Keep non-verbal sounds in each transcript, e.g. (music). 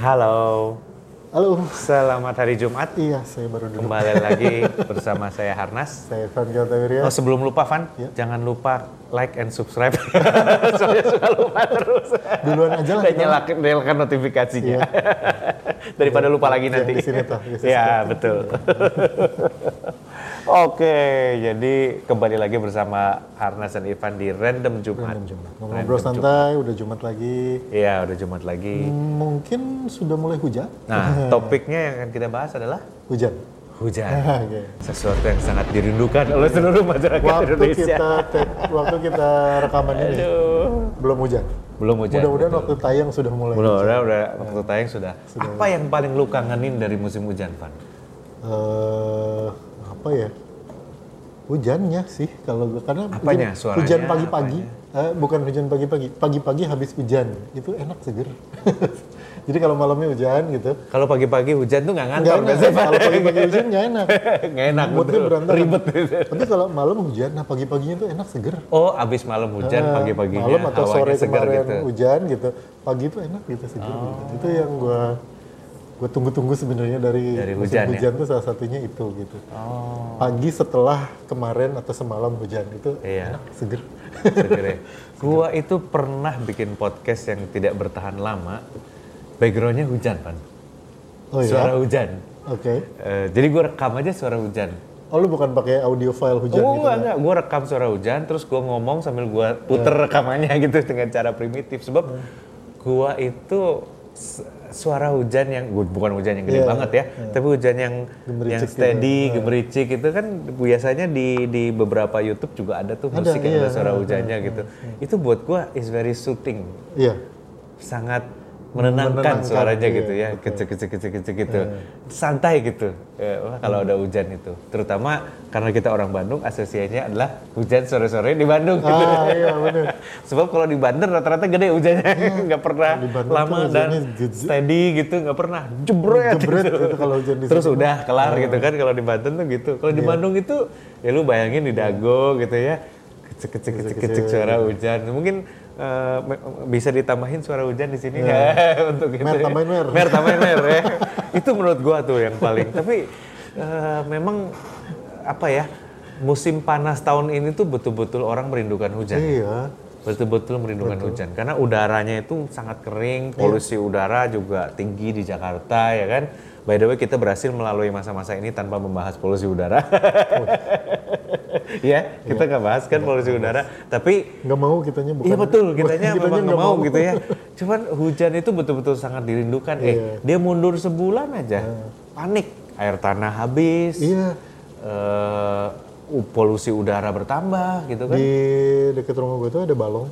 Halo, Halo. selamat hari Jumat. Iya, saya baru duduk. Kembali (laughs) lagi bersama saya Harnas. Saya Van Gatawiria. Oh sebelum lupa Van, Ya. jangan lupa like and subscribe. (laughs) Soalnya suka lupa terus. Duluan aja lah Dan nyalakan, nyalakan notifikasinya. Iya. (laughs) Daripada lupa lagi Ya, nanti. di sini tuh, di sini. Iya betul. Oke, jadi kembali lagi bersama Harnas dan Ivan di Random Jumat. Ngobrol santai, udah Jumat lagi. Iya, udah Jumat lagi. Mungkin sudah mulai hujan. Nah, (laughs) topiknya yang akan kita bahas adalah Hujan. hujan. (laughs) Sesuatu yang sangat dirindukan oleh seluruh masyarakat Waktu Indonesia. kita take- waktu kita rekaman ini Aduh. belum hujan. Belum hujan. Mudah-mudahan waktu tayang sudah mulai. Belum, udah, waktu tayang sudah. Apa yang paling lu kangenin dari musim hujan, Van? Eh, apa ya? Hujannya sih kalau gue karena Apanya? hujan- Suaranya? hujan pagi-pagi. Eh, bukan hujan pagi-pagi. Pagi-pagi habis hujan itu enak seger. (laughs) Jadi kalau malamnya hujan gitu, Kalau pagi-pagi hujan tuh nggak ngantor enak. Kalau pagi-pagi hujan nggak enak. (laughs) Nggak enak, Moodnya berantakan. Ribet. Tapi kalau malam hujan, nah pagi-paginya tuh enak seger. Oh, abis malam hujan, Eh, pagi-paginya malam atau sore kemarin gitu. hujan gitu. Pagi tuh enak gitu seger gitu. Itu yang gua gue tunggu-tunggu sebenarnya dari, Dari musim hujan ya? hujan tuh salah satunya itu gitu. Oh, Pagi setelah kemarin atau semalam hujan itu Iya. enak seger. seger ya. (laughs) Gua itu pernah bikin podcast yang tidak bertahan lama. Backgroundnya hujan, Van. Oh Suara ya. hujan. Oke. Eh, jadi gue rekam aja suara hujan. Oh lu bukan pakai audio file hujan oh gitu? enggak, enggak. Gue rekam suara hujan, terus gue ngomong sambil gue puter Iya. rekamannya (laughs) gitu dengan cara primitif. Sebab gue itu suara hujan yang, gua- bukan hujan yang gede Iya, banget ya, tapi hujan yang Gemericik yang gitu. steady, gemericik itu kan biasanya di di beberapa YouTube juga ada tuh Ada, musik yang iya. ada suara hujannya gitu. Itu buat gue is very soothing, Iya. sangat menenangkan, Menenangkan, suaranya iya, gitu ya, kecil kecil kecil kecil gitu, santai gitu. Ya, kalau ada hujan itu, terutama karena kita orang Bandung, asosiasinya adalah hujan sore-sore di Bandung. Gitu. Ah iya benar. (laughs) Sebab kalau di Banten rata-rata gede hujannya, (laughs) nggak pernah Bandung lama dan steady gitu, nggak pernah jebret, Jebret gitu. gitu kalau hujan di Terus situ. udah kelar gitu kan kalau di Banten tuh gitu. Kalau Iya. di Bandung itu ya lu bayangin di Dago gitu ya, kecil-kecil kecil suara hujan. Mungkin eh, bisa ditambahin suara hujan di sini ya (laughs) untuk itu. Mer, ya. tambahin mer. Mer tambahin mer ya. (laughs) itu menurut gua tuh yang paling. Tapi eh, memang apa ya? Musim panas tahun ini tuh betul-betul orang merindukan hujan Iya. betul-betul merindukan hujan karena udaranya itu sangat kering, polusi udara juga tinggi di Jakarta ya kan. By the way kita berhasil melalui masa-masa ini tanpa membahas polusi udara. (laughs) (laughs) ya, kita nggak bahas kan polusi udara, tapi Nggak mau kitanya bukan. Iya betul, kitanya kitanya memang nggak mau mau. gitu ya. Cuman hujan itu betul-betul sangat dirindukan. Eh, Iya. dia mundur sebulan aja, panik, air tanah habis, Iya. eh, polusi udara bertambah gitu kan. Di dekat rumah gue tuh ada balong,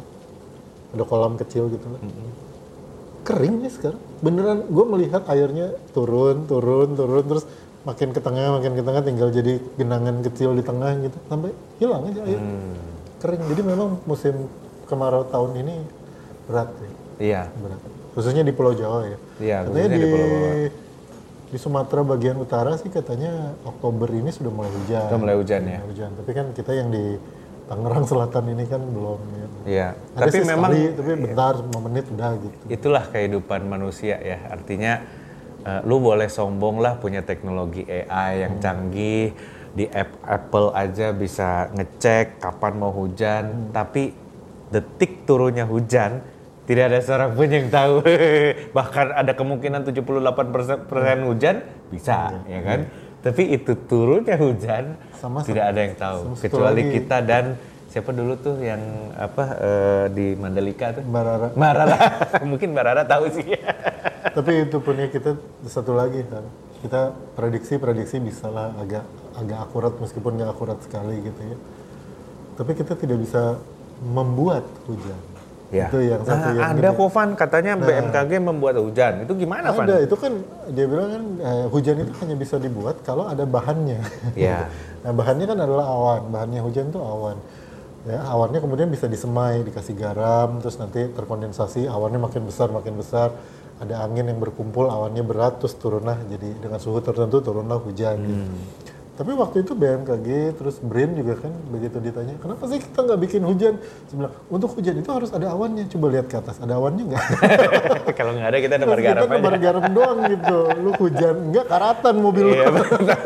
ada kolam kecil gitu kan. Kering nih sekarang. Beneran gue melihat airnya turun, turun, turun, terus makin ke tengah, makin ke tengah tinggal jadi genangan kecil di tengah gitu. Sampai hilang aja air. Hmm. Kering. Jadi memang musim kemarau tahun ini berat ya. Iya. Berat. Khususnya di Pulau Jawa ya. Iya, katanya di, di Pulau Jawa. di Sumatera bagian utara sih katanya Oktober ini sudah mulai hujan. Sudah mulai hujan ya. Hujan. Tapi kan kita yang di Tangerang Selatan ini kan belum ya. Iya. Ada Tapi memang sekali, tapi bentar 5 menit udah gitu. itulah kehidupan manusia ya. Artinya eh, lu boleh sombong lah punya teknologi AI yang canggih di app Apple aja bisa ngecek kapan mau hujan, tapi detik turunnya hujan tidak ada seorang pun yang tahu. (laughs) Bahkan ada kemungkinan 78% persen hujan bisa, ya kan? Tapi itu turunnya hujan Sama- tidak ada yang tahu sama kecuali lagi. kita dan siapa dulu tuh yang apa eh, di Mandalika tuh Mbak Rara. Mbak Rara, (laughs) mungkin Mbak Rara tahu sih. (laughs) tapi itu punya kita satu lagi kan. Kita prediksi-prediksi bisa lah agak agak akurat meskipun nggak akurat sekali gitu ya. Tapi kita tidak bisa membuat hujan. Ya. Itu yang satu Nah, yang ada kok Van, katanya BMKG membuat hujan. Itu gimana Van? Ada, itu kan dia bilang kan eh, hujan itu hanya bisa dibuat kalau ada bahannya. Ya. (laughs) nah bahannya kan adalah awan, bahannya hujan itu awan. Ya, awannya kemudian bisa disemai, dikasih garam, terus nanti terkondensasi, awannya makin besar, makin besar. Ada angin yang berkumpul, awannya berat, terus turunlah jadi dengan suhu tertentu turunlah hujan. gitu. Tapi waktu itu BMKG, terus BRIN juga kan begitu ditanya, kenapa sih kita nggak bikin hujan? Saya bilang, untuk hujan itu harus ada awannya. Coba lihat ke atas, ada awannya nggak? (laughs) Kalau nggak ada kita nebar garam kita aja. nebar garam doang gitu. Lu hujan, nggak karatan mobil lu. Iya, betul. (laughs)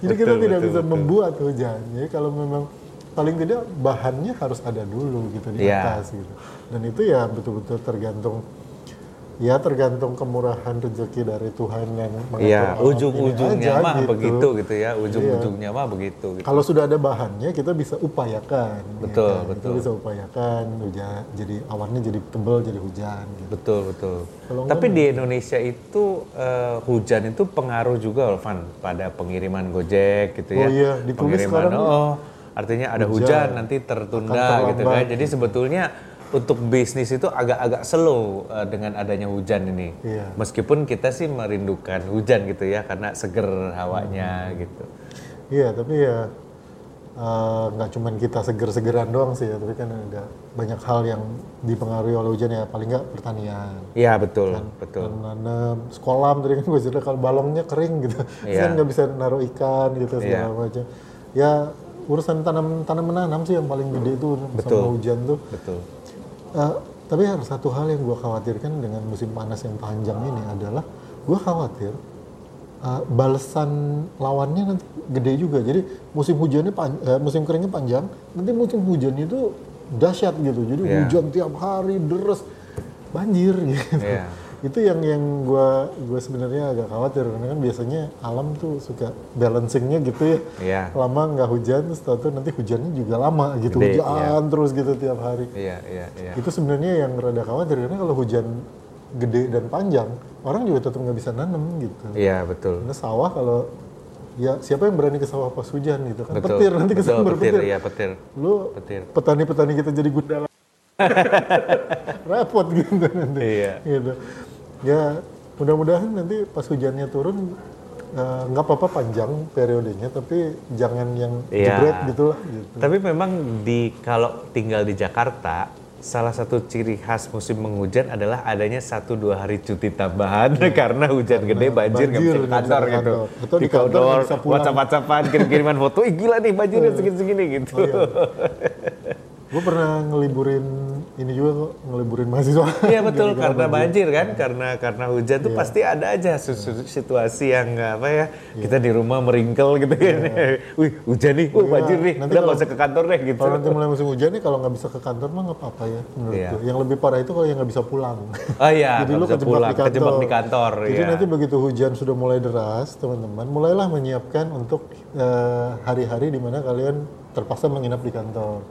Jadi kita Betul, tidak betul, bisa betul. membuat hujan. Jadi kalau memang paling tidak bahannya harus ada dulu gitu di Iya. atas gitu. Dan itu ya betul-betul tergantung ya tergantung kemurahan rezeki dari Tuhan yang mengatur Iya, ujung-ujungnya mah gitu. begitu gitu ya. Ujung-ujungnya mah begitu. Gitu. Kalau sudah ada bahannya kita bisa upayakan. ya Betul, kan? Kita betul. bisa upayakan hujan jadi awannya jadi tebel jadi hujan gitu. Betul betul. Kalau Tapi di Indonesia itu eh, hujan itu pengaruh juga, Van, pada pengiriman Gojek gitu ya. Oh iya, ditulis pengiriman. sekarang oh, artinya ada hujan, hujan, nanti tertunda gitu kan. Jadi sebetulnya untuk bisnis itu agak-agak slow eh, dengan adanya hujan ini. Iya. Meskipun kita sih merindukan hujan gitu ya, karena seger hawanya gitu. Iya, tapi ya eh, nggak cuman kita seger-segeran doang sih ya, tapi kan ada banyak hal yang dipengaruhi oleh hujan ya, paling nggak pertanian. Iya betul betul. Nanam sekolah tadi kan gue cerita kalau balongnya kering gitu, Iya. kan nggak bisa naruh ikan gitu segala Iya. macam. Ya urusan tanam tanam menanam sih yang paling gede itu Betul. sama hujan tuh. Betul. Eh, tapi harus satu hal yang gue khawatirkan dengan musim panas yang panjang ini adalah gue khawatir eh, balasan lawannya nanti gede juga. Jadi musim hujannya pan- eh, musim keringnya panjang, nanti musim hujannya itu dahsyat gitu. Jadi Iya. hujan tiap hari deres banjir gitu. Iya. Itu yang yang gue gue sebenarnya agak khawatir karena kan biasanya alam tuh suka balancingnya gitu ya. Iya. Lama nggak hujan, terus tahu nanti hujannya juga lama gitu. Gede, hujan terus gitu tiap hari Iya iya iya. itu sebenarnya yang rada khawatir karena kalau hujan gede dan panjang orang juga tetap nggak bisa nanam gitu Iya betul. karena sawah kalau ya siapa yang berani ke sawah pas hujan gitu kan Betul. petir nanti betul, kesambar petir, petir iya petir. lu Petir. petani-petani kita jadi gundala (laughs) repot gitu nanti Iya. gitu ya mudah-mudahan nanti pas hujannya turun eh, nggak apa-apa panjang periodenya tapi jangan yang Iya. jebret gitu lah gitu Tapi memang di kalau tinggal di Jakarta, salah satu ciri khas musim penghujan adalah adanya satu dua hari cuti tambahan (laughs) karena hujan gede banjir nggak bisa ke kantor gitu. Atau di kantor bisa pulang. WhatsApp-WhatsAppan, kirim-kiriman foto, ih gila nih banjirnya segini-segini gitu. Oh, iya. gue pernah ngeliburin ini juga kok ngeliburin mahasiswa Iya (laughs) betul Gara-gara karena banjir kan karena karena hujan Iya. tuh pasti ada aja situasi yang apa ya kita di rumah meringkel gitu kan. (laughs) Wih hujan nih, wah banjir nih, Nanti udah nggak usah ke kantor deh gitu. kalau nanti mulai musim hujan nih kalau nggak bisa ke kantor mah nggak apa-apa ya menurut Iya. gue yang lebih parah itu kalau yang nggak bisa pulang Oh iya, (laughs) jadi lu kejebak pulang, di kantor kejebak di kantor. jadi iya. nanti begitu hujan sudah mulai deras teman-teman mulailah menyiapkan untuk eh, hari-hari di mana kalian terpaksa menginap di kantor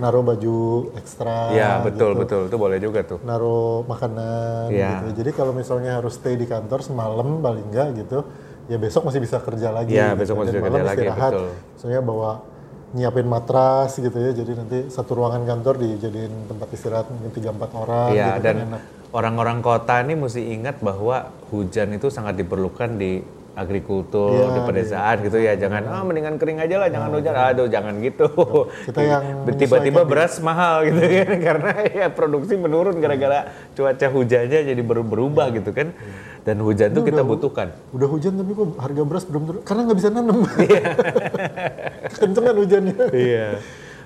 naruh baju ekstra Iya betul gitu. betul itu boleh juga tuh. naruh makanan Iya. gitu. Jadi kalau misalnya harus stay di kantor semalam paling enggak gitu, ya besok masih bisa kerja lagi. Iya, gitu. besok masih Dan bisa kerja lagi, istirahat. betul. Misalnya bawa nyiapin matras gitu ya, jadi nanti satu ruangan kantor dijadiin tempat istirahat mungkin tiga empat orang. Iya gitu dan kan enak. orang-orang kota ini mesti ingat bahwa hujan itu sangat diperlukan di agrikultur, Iya, di pedesaan gitu ya. Jangan ah mendingan kering aja lah, jangan hujan. Aduh, jangan gitu. Kita yang (laughs) tiba-tiba beras mahal gitu kan (laughs) karena ya produksi menurun gara-gara cuaca hujannya jadi ber- berubah gitu kan. Dan hujan tuh kita butuhkan. Udah hujan tapi kok harga beras belum turun karena nggak bisa nanam. (laughs) Iya. Kencengan hujannya. Iya.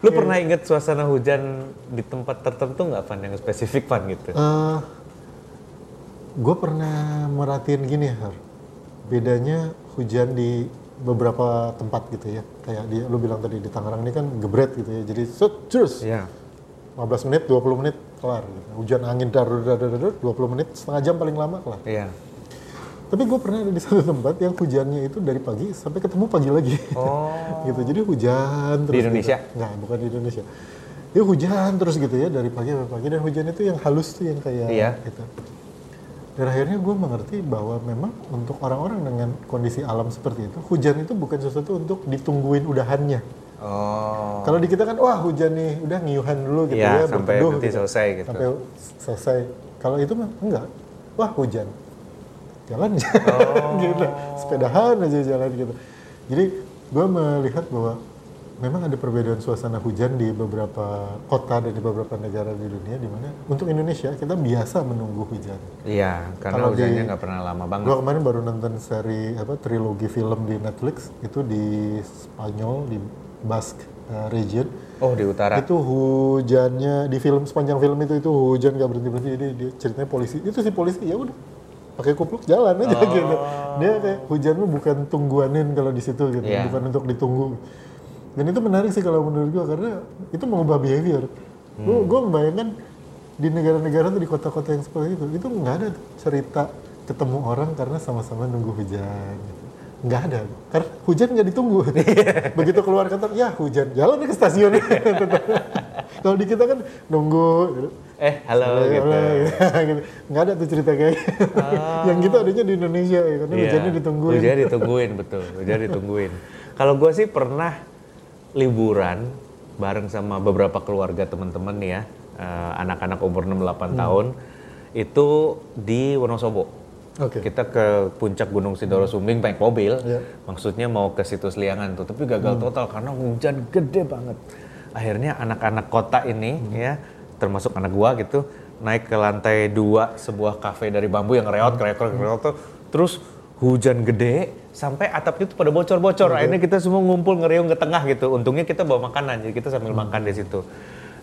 Lu pernah inget suasana hujan di tempat tertentu nggak, Van? Yang spesifik, Van, gitu? Eh, gue pernah merhatiin gini Har. Bedanya hujan di beberapa tempat gitu ya kayak di lu bilang tadi di Tangerang ini kan gebret gitu ya jadi set terus Iya. 15 menit 20 menit kelar gitu. hujan angin dar dar dar dar 20 menit setengah jam paling lama kelar Iya. tapi gue pernah ada di satu tempat yang hujannya itu dari pagi sampai ketemu pagi lagi Oh. (laughs) gitu jadi hujan terus Indonesia? gitu. nggak bukan di Indonesia ya hujan terus gitu ya dari pagi sampai pagi dan hujan itu yang halus tuh yang kayak Iya. gitu dan akhirnya gue mengerti bahwa memang untuk orang-orang dengan kondisi alam seperti itu hujan itu bukan sesuatu untuk ditungguin udahannya. Oh. kalau di kita kan wah hujan nih udah ngiyuhan dulu gitu Iya, ya sampai berteduh nanti selesai gitu. sampai selesai. Kalau itu mah enggak. Wah hujan. Jalan. Aja (laughs) Oh. gitu. Sepedahan aja jalan gitu. Jadi gue melihat bahwa memang ada perbedaan suasana hujan di beberapa kota dan di beberapa negara di dunia di mana untuk Indonesia kita biasa menunggu hujan. Iya, karena Kalau hujannya nggak pernah lama banget. Gua kemarin baru nonton seri apa trilogi film di Netflix itu di Spanyol di Basque uh, region. Oh di utara. Itu hujannya di film sepanjang film itu itu hujan gak berhenti berhenti jadi dia ceritanya polisi itu si polisi ya udah pakai kupluk jalan aja gitu. Dia kayak hujan lu bukan tungguanin kalau di situ gitu, Iya. bukan untuk ditunggu. Dan itu menarik sih kalau menurut gua karena itu mengubah behavior. Gua, gua membayangkan di negara-negara tuh di kota-kota yang seperti itu itu nggak ada tuh cerita ketemu orang karena sama-sama nunggu hujan. Gitu. Nggak ada, karena hujan nggak ditunggu. (laughs) Begitu keluar kantor, ya hujan, jalan ke stasiun. (laughs) Kalau di kita kan nunggu, gitu. Eh halo Boleh, gitu. boleh, (laughs) gitu. Nggak ada tuh cerita kayak gitu. Yang gitu adanya di Indonesia ya, karena Iya, hujannya ditungguin. Hujannya ditungguin betul. Hujannya ditungguin. Kalau gue sih pernah liburan bareng sama beberapa keluarga teman-teman ya, eh, anak-anak umur 6-8 tahun itu di Wonosobo. Oke. Kita ke puncak Gunung Sindoro Sumbing naik mobil, Iya. maksudnya mau ke situs Liangan tuh, tapi gagal total karena hujan gede banget. Akhirnya anak-anak kota ini ya, termasuk anak gua gitu, naik ke lantai dua sebuah kafe dari bambu yang reot, reot, reot, reot, tuh. terus hujan gede sampai atapnya tuh pada bocor-bocor. Akhirnya kita semua ngumpul ngeriung ke tengah gitu. Untungnya kita bawa makanan, jadi kita sambil makan di situ.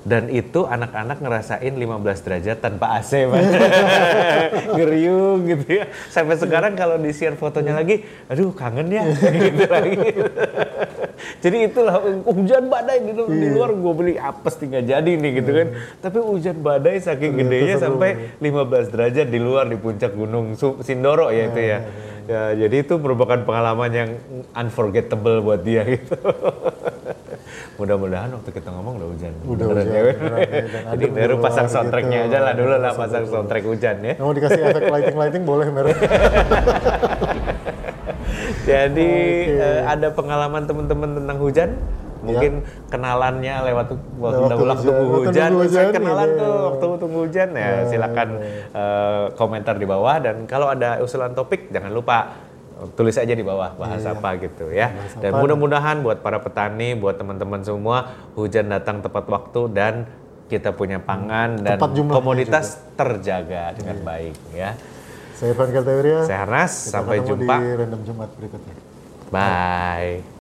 Dan itu anak-anak ngerasain 15 derajat tanpa AC. (laughs) Ngeriung gitu ya. Sampai sekarang kalau di share fotonya lagi, aduh kangen ya (laughs) gitu lagi. jadi itulah hujan badai di, di luar gue beli apes tinggal jadi nih gitu kan. Tapi hujan badai saking gedenya sampai 15 derajat di luar di puncak gunung Sindoro ya itu ya. Ya, jadi itu merupakan pengalaman yang unforgettable buat dia (laughs) gitu. Mudah-mudahan waktu kita ngomong udah hujan. Udah Beneran hujan, ya. beneran, ya, dan (laughs) Jadi baru pasang gitu. soundtracknya aja lah dulu lah pasang soundtrack hujan ya. Mau dikasih efek lighting-lighting boleh merek. (laughs) Jadi eh, ada pengalaman teman-teman tentang hujan? Mungkin kenalannya lewat waktu Lewat dahulu hujan. tunggu Waktu hujan, nunggu saya hujan, kenalan iya. tuh waktu tunggu hujan ya silakan eh, komentar di bawah dan kalau ada usulan topik jangan lupa tulis aja di bawah bahas apa gitu ya. Dan mudah-mudahan buat para petani, buat teman-teman semua hujan datang tepat waktu dan kita punya pangan dan Tepat komoditas terjaga dengan baik ya. Saya Irfan Kartawirya. Saya Harnas, Kita sampai jumpa. di random Jumat berikutnya. Bye.